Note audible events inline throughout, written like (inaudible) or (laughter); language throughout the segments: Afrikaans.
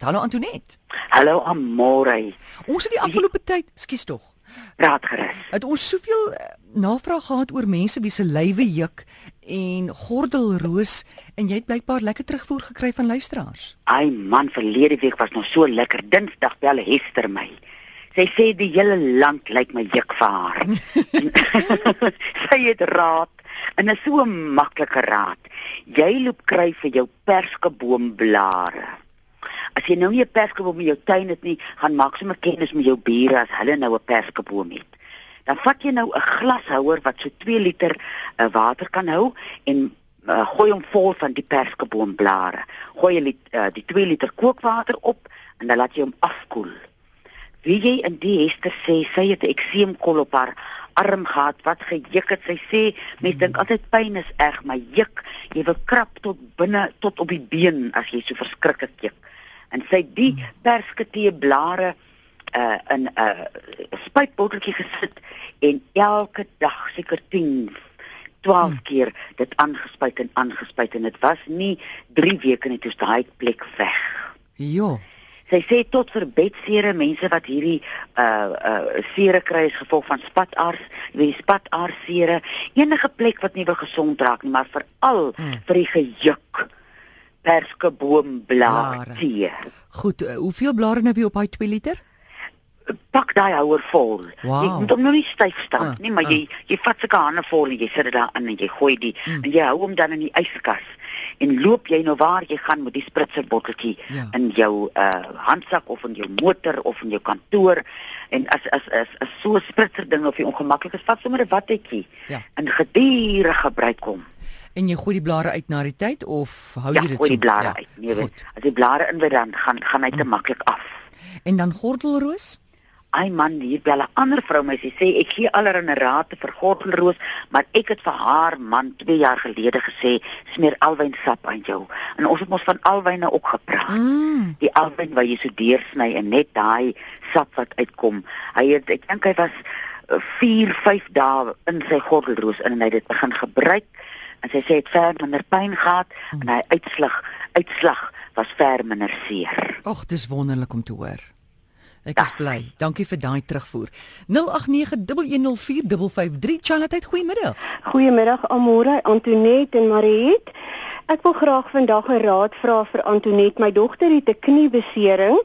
Hallo Antonet. Hallo Amore. Ons het die afgelope tyd, skus tog. Praat gerus. Het ons soveel uh, navraag gehad oor mense wie se lywe juk en gordelroos en jy het blykbaar lekker terugvoer gekry van luisteraars. Ai man, verlede week was nog so lekker. Dinsdag bel Hester my. Sy sê die hele land lyk my juk vir haar. sy het raad en 'n so maklike raad. Jy loop kry vir jou perskeboomblare. As jy nou nie 'n perskeboom in jou tuin het nie, gaan maak sommer kennis met jou bure as hulle nou 'n perskeboom het. Dan vat jy nou 'n glashouer wat so 2 liter uh, water kan hou en uh, gooi hom vol van die perskeboomblare. Gooi jy uh, die 2 liter kookwater op en dan laat jy hom afkoel. Wie jy in die Hester sê sy het 'n ekseemkol op haar arm gehad wat gejuk het. Sy sê mense dink altyd pyn is erg, maar juk, jy wil krap tot binne tot op die been as jy so verskriklik juk. En sy die persketee blare uh in 'n uh, spuitbotteltjie gesit en elke dag seker 10 12 hmm. keer dit aangespuit en aangespuit en dit was nie 3 weke net toe daai plek weg. Ja. Sy sê tot vir bedsere mense wat hierdie uh uh sere kry as gevolg van spataars, die spataarsere, enige plek wat nie wil gesond raak nie, maar veral hmm. vir die gejuk perskeboomblare tee. Goed, uh, hoeveel blare nou weer op daai 2 liter? pak daai houer vol. Wow. Jy moet hom nou nie styf stamp uh, nie, maar uh. jy jy vat seker hande vol en jy sit dit daar in en jy gooi die mm. en jy hou hom dan in die yskas. En loop jy nou waar jy gaan met die spritzer botteltjie ja. in jou uh handsak of in jou motor of in jou kantoor en as as as, as so 'n spritzer ding of jy ongemaklik is, vat sommer 'n wattetjie. Ja. En gedurende gebruik hom. En jy gooi die blare uit na die tyd of hou ja, jy dit so? Ja, gooi die blare ja. uit. Nee, weet, as die blare in weer dan gaan gaan hy te mm. maklik af. En dan gordelroos? Ai man, hier bel 'n ander vrou my sê ek gee allerhande raad vir gordelroos, maar ek het vir haar man 2 jaar gelede gesê smeer alwynsap aan jou. En ons het mos van alwyne ook gepraat. Mm. Die alwyn wat jy so deursny en net daai sap wat uitkom. Hy het ek dink hy was 4, 5 dae in sy gordelroos in en hy het dit begin gebruik en sy sê het ver minder pyn gehad mm. en hy uitslag uitslag was ver minder seer. Ag, dis wonderlik om te hoor. Ek is bly. Dankie vir daai terugvoer. 0891104553 Charlotte, goeiemiddag. Goeiemiddag Amore, Antoinette en Mariet. Ek wil graag vandag 'n raad vra vir Antoinette. My dogter het 'n kniebesering.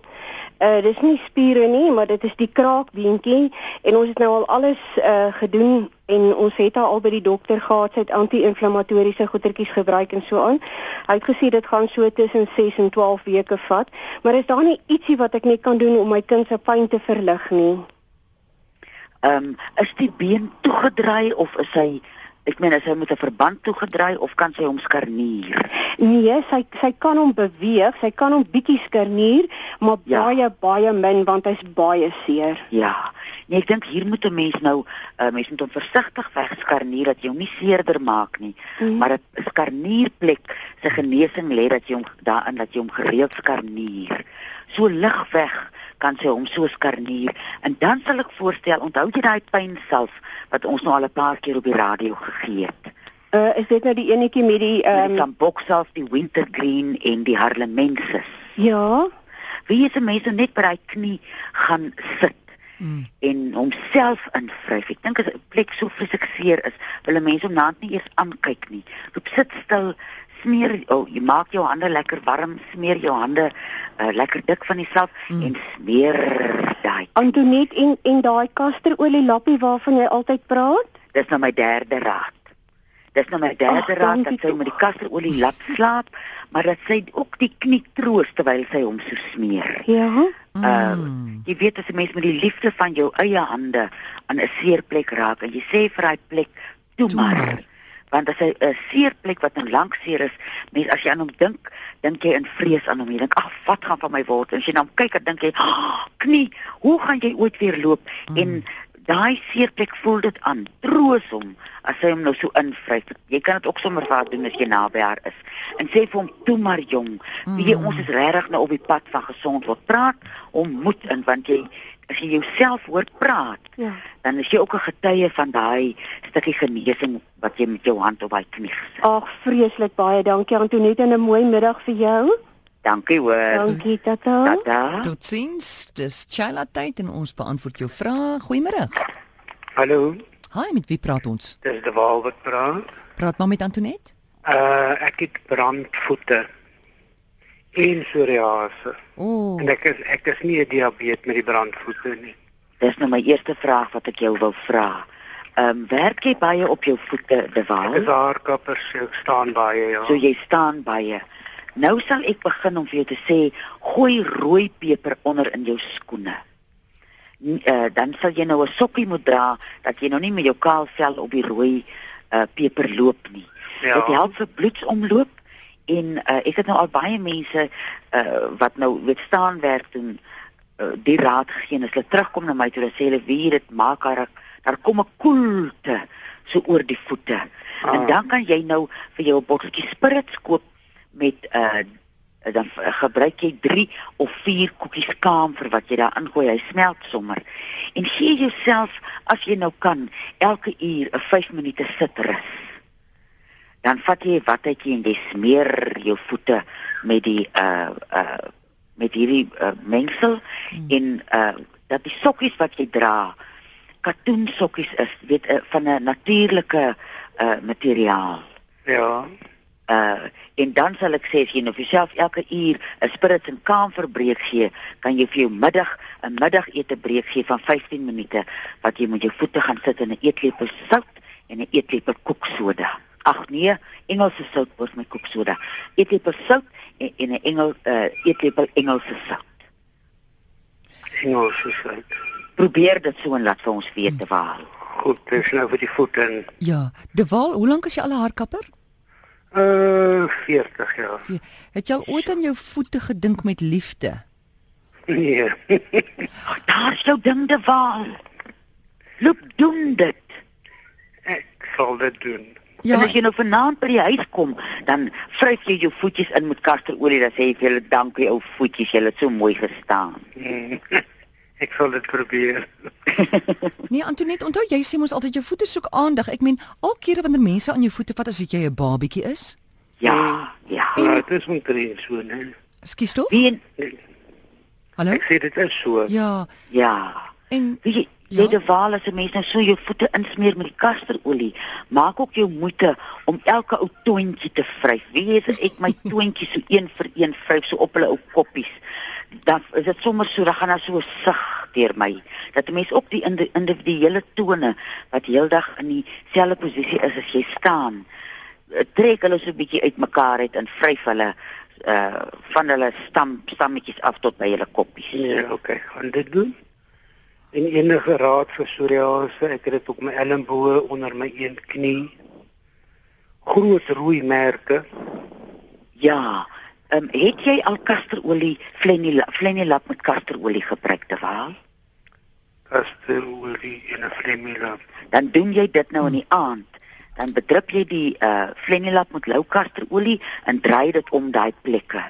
Uh dis nie spiere nie, maar dit is die kraakbeentjie en ons het nou al alles uh gedoen en ons het haar al by die dokter gehad, sy het anti-inflammatoriese goedertjies gebruik en so aan. Hy het gesê dit gaan so tussen 6 en 12 weke vat, maar is daar nie ietsie wat ek net kan doen om my kind se pyn te verlig nie? Ehm um, is die been toegedraai of is hy Ek meen as hy met 'n verband toegedraai of kan sy hom skarnier? Nee, sy sy kan hom beweeg, sy kan hom bietjie skarnier, maar ja. baie baie min want hy's baie seer. Ja. Nee, ek dink hier moet 'n mens nou 'n uh, mens moet hom versigtig wegskarnier dat jy hom nie seerder maak nie, mm. maar 'n skarnierplek se genesing lê dat jy hom daarin dat jy hom gereeld skarnier. So lig weg kan sy hom so skarnier en dan sal ek voorstel onthou jy daai pyn self wat ons nou al 'n paar keer op die radio gegee het uh, is dit nou die enetjie met die ehm um, boksels die wintergreen en die harlemensis ja wie is 'n mens net by daai knie gaan sit Hmm. en homself invryf. Ek dink as 'n plek so vreeslik seer is, wil 'n mens hom naand nie eers aankyk nie. Loop sit stil, smeer oh, jy maak jou hande lekker warm, smeer jou hande uh, lekker dik van jouself mm. en smeer daai. Antonet en en daai kasterolie lappie waarvan jy altyd praat? Dis nou my derde raad. Dis nou my derde Och, raad dat sy met die kasterolie lap slaap, maar dat sy ook die knie troos terwyl sy hom so smeer. Ja. Uh, mm. jy weet as 'n mens met die liefde van jou eie hande aan 'n seer plek raak en jy sê vir daai plek toe maar. Want as hy 'n seerplek wat nou lank seer is, mens as jy aan hom dink, dink jy in vrees aan hom. Jy dink, "Ag, wat gaan van my word?" En as jy nou kyk, dan dink jy, oh, "Knie, hoe gaan jy ooit weer loop?" Mm. En daai seerplek voel dit aan. Troos hom as hy hom nou so invryf. Jy kan dit ook sommer vir haar doen as jy naby haar is. En sê vir hom, "Toe maar jong, mm. wie ons is regtig nou op die pad van gesond word. Praat om moed in want jy as jy jouself hoor praat, ja. dan is jy ook 'n getuie van daai stukkie genesing wat jy met jou hand op daai knie gesit. Ag, vreeslik baie dankie Antoinette en 'n mooi middag vir jou. Dankie hoor. Dankie tata. Tata. Totsiens. Dis Chila tyd en ons beantwoord jou vrae. Goeiemôre. Hallo, Hi, met wie praat ons? dis de Waal wat praat. Praat maar met Antoinette. Uh ek het brandvoete en psoriase. O, oh, En ek is ek is nie 'n diabetes met die brandvoete nie. Dis nou my eerste vraag wat ek jou wil vra. Ehm um, werk jy baie op jou voete, De Ek is haarkapper, so ek staan baie ja. So jy staan baie. Nou sal ek begin om vir jou te sê, gooi rooi peper onder in jou skoene. Uh, dan sal jy nou 'n sokkie moet dra dat jy nou nie met jou kaal vel op die rooi uh, peper loop nie. Ja. Dit help vir bloedsomloop en uh, ek het nou al baie mense uh, wat nou weet staan werk doen uh, die raad gegee en as hulle terugkom na my toe dan sê hulle wie dit maak haar daar kom 'n koelte so oor die voete. Ah. En dan kan jy nou vir jou 'n botteltjie spirits koop met uh dan gebruik jy 3 of 4 koekies kamfer wat jy daar ingooi. Hy smelt sommer. En gee jouself as jy nou kan elke uur 'n 5 minute sitrus. Dan vat jy 'n watjie en jy smeer jou voete met die uh uh met hierdie uh, mengsel hmm. en uh dat die sokkies wat jy dra katoen sokkies is, weet uh, van 'n natuurlike uh materiaal. Ja. Uh en dan sal ek sê as jy nou vir jouself elke uur 'n spirits en kamfer breek gee, kan jy vir jou middag 'n middagete breek gee van 15 minute wat jy met jou voete gaan sit in 'n eetlepel sout en 'n eetlepel koeksoda. Ag nee, Engelse sout word met koeksoda. Eetlepel sout en, en 'n engel uh eetlepel Engelse sout. Engels is dit. Probeer dit so en laat vir ons weet te waar. Goed, dis nou vir die voete en ja. De Waal, hoe lank is jy al 'n haarkapper? uh 40 jaar. Ja. Het jy al ooit aan jou voete gedink met liefde? Nee. (laughs) Daar's jou ding te waar. Loop doen dit. ek sal dit doen. Ja. En as jy nou vanaand by die huis kom, dan vryf jy jou voetjies in met kasterolie, dan sê jy vir hulle dankie ou voetjies, julle het so mooi gestaan. Hmm. (laughs) ek sal dit probeer. (laughs) Nee, Antoinette, onthou jy sê mos altyd jou voete soek aandag. Ek meen, al kere wanneer mense aan jou voete vat as dit jy 'n babietjie is. Ja, ja. Ja, dit is omtrent so, né? Ekskuus tog? Wie Hallo? Ek sê dit is so. Ja. ja. En Wie Ja. die waal as 'n mens nou so jou voete insmeer met die kasterolie, maak ook jou moeite om elke ou toontjie te vryf. Wie weet as ek my (laughs) toontjies so een vir een vryf so op hulle ou koppies, dan is dit sommer so, dan gaan daar so 'n sig deur my. Dat 'n mens ook die indi- individuele tone wat heeldag in dieselfde posisie is as jy staan, eh, trek hulle so 'n bietjie uitmekaar uit en vryf hulle uh van hulle stam stammetjies af tot by hulle koppies. Ja, okay, gaan dit doen. En enige raad vir psoriase, ek het dit op my elmboë onder my een knie. Groot rooi merke. Ja. Ehm um, het jy al kasterolie flenilap flenilap met kasterolie gebruik te waal? kasterolie en 'n flemilap. Dan doen jy dit nou in die aand. Dan bedrup jy die uh flenilap met lou kasterolie en draai dit om daai plekke.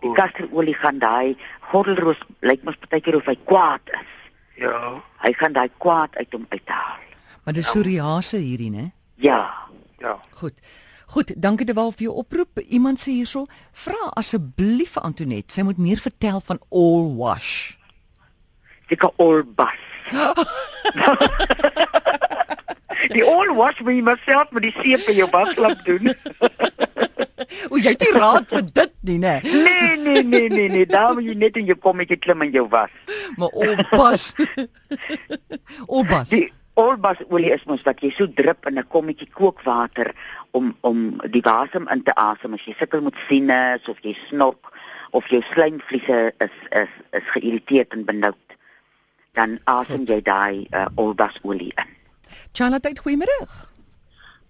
Die kasterolie gaan daai gordelroos lyk mos partykeer of hy kwaad is. Ja, Hy gaan daai kwaad uit hom uithaal. maar dis psoriase hierdie, né? Ja. ja. Goed. Goed, dankie Dewal vir jou oproep. Iemand sê hierso, vra asseblief vir Antoinette, sy moet meer vertel van all wash. Seker olbas. (laughs) die all wash moet jy maar self met die seep in jou baslap doen. (laughs) (laughs) O, jy het nie raad vir dit nie, né? Nee, nee, nee, nee, nee, daar moet jy net in jou kommetjie klim en jou was. Maar olbas. (laughs) olbas. Die olbasolie is mos wat jy so drup in 'n kommetjie kookwater om om die wasem in te asem as jy sukkel met sinus of jy snork of jou slijmvliese is is is geïrriteerd en benoud. Dan asem jy daai uh, olbasolie in. Charlotte, goeiemôre.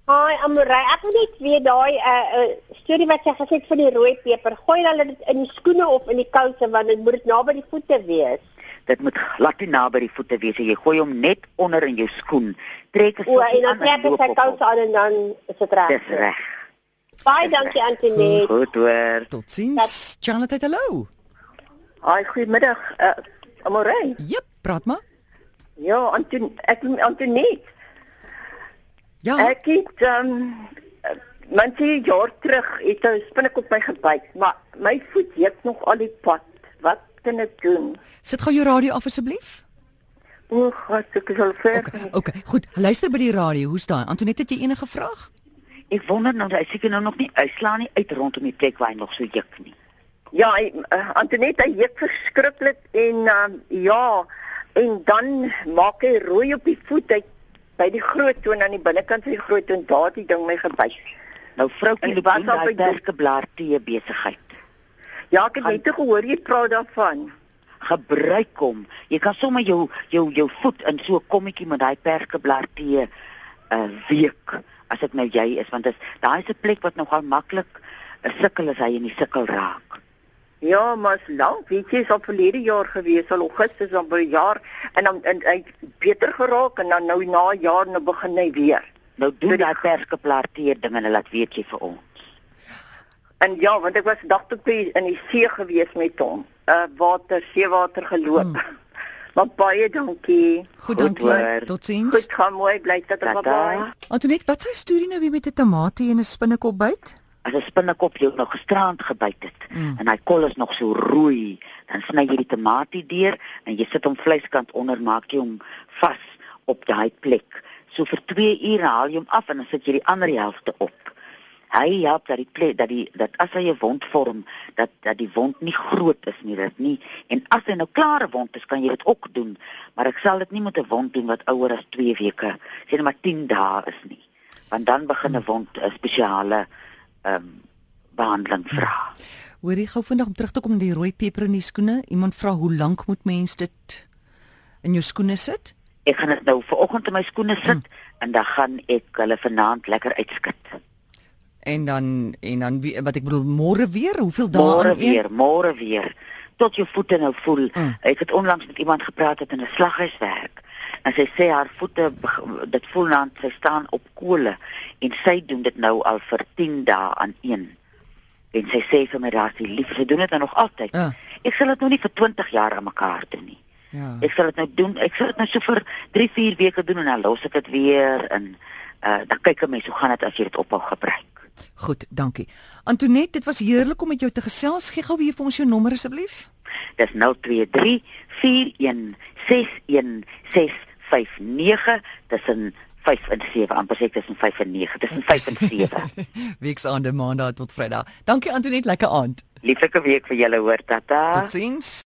Hi, Amorey, ek wil net weet daai 'n uh, uh, storie wat jy gesê het van die rooi peper. Gooi hulle dit in die skoene of in die kouse want dit moet dit naby die voete wees. Dit moet glad nie naby die voete wees. nie. Jy gooi hom net onder in jou skoen. Trek 'n O, en dan aan trek jy sy kouse aan en dan is dit reg. Dis reg. Baie dankie Antoinette. Goed hoor. Totsiens. Charlotte, hallo. Haai, goeiemiddag. Uh, Amorey. Jep, praat maar. Ja, Anton ek Antoinette. Ja. Ek het um Mens 'n jaar terug het 'n spinnekop my gebyt, maar my voet juk nog al die pad. Wat kan ek doen? Sit gou jou radio af asseblief. O, God, ek is al ver. Okay, okay, goed. Luister by die radio. Hoe's daai? Antoinette, het jy enige vraag? Ek wonder nou, hy seker nou nog nie uitslaan nie uit rondom die plek waar hy nog so juk nie. Ja, hy, uh, Antoinette hy juk verskriklik en uh, ja, en dan maak hy rooi op die voet hy by die groot toon aan die binnekant van die groot toon daar het die ding my gebyt. Nou vroukie loop in sal daai perskeblaar tee besigheid. Ja, ek het net gehoor jy praat daarvan. Gebruik hom. Jy kan sommer jou jou jou voet in so 'n kommetjie met daai perskeblaar tee uh week as dit nou jy is want dit daai is 'n plek wat nogal maklik 'n sukkel as hy in die sukkel raak. Ja, maar lank, weet jy, is al verlede jaar gewees, al Augustus dan by jaar en dan en hy het beter geraak en dan nou na jaar nou begin hy weer. Nou doen Dit- daai perskeblaar tee ding en hulle laat weet jy vir ons. En ja, want ek was dag toe by in die see gewees met hom. Uh water, seewater geloop. Hmm. (laughs) maar baie dankie. Goed, Goed dankie. Totsiens. Goed gaan mooi bly tot Tata. bye. Antoinette, wat sou storie nou weer met 'n tamatie en 'n spinnekop byt? As 'n spinnekop jou nou gisterand gebyt het Mm. en hy kol is nog so rooi, dan sny jy die tamatie deur en jy sit hom vleiskant onder maak jy hom vas op daai plek. So vir 2 ure haal jy hom af en dan sit jy die ander helfte op. Hy help dat die plek dat die dat as hy 'n wond vorm, dat dat die wond nie groot is nie, dit nie. En as hy nou klare wond is, kan jy dit ook doen, maar ek sal dit nie met 'n wond doen wat ouer as 2 weke, sê net maar 10 dae is nie. Want dan begin 'n wond 'n spesiale ehm um, behandeling vra. Hoorie gou vandag om terug te kom na die rooi peper in die skoene. Iemand vra hoe lank moet mens dit in jou skoene sit? Ek gaan dit nou vanoggend in my skoene sit en dan gaan ek hulle vanaand lekker uitskit. En dan en dan wat ek bedoel môre weer, hoeveel dae Môre weer, môre weer tot jou voete nou voel. Mm. Ek het onlangs met iemand gepraat wat in 'n slaghuiswerk en sy sê haar voete dit voel nou sy staan op kole en sy doen dit nou al vir 10 dae aan een. En sy sê vir my daar's die lief, sy doen dit nou nog altyd. Ja. Ek sal dit nou nie vir 20 jaar aan mekaar doen nie. Ja. Ek sal dit nou doen. Ek sal dit nou so vir 3, 4 weke doen en dan los ek dit weer en uh dan kyk 'n mens hoe gaan dit as jy dit ophou gebruik. Goed, dankie. Antoinette, dit was heerlik om met jou te gesels. Gee gou weer vir ons jou nommer asseblief. Dis 023 4161 659 tussen 5 en 7 amper sê ek tussen 5 en 9 tussen 5 en 7 (laughs) Weksaande maandag tot Vrydag. Dankie Antoinette, lekker aand. Lieflike week vir julle hoor tata Totsiens.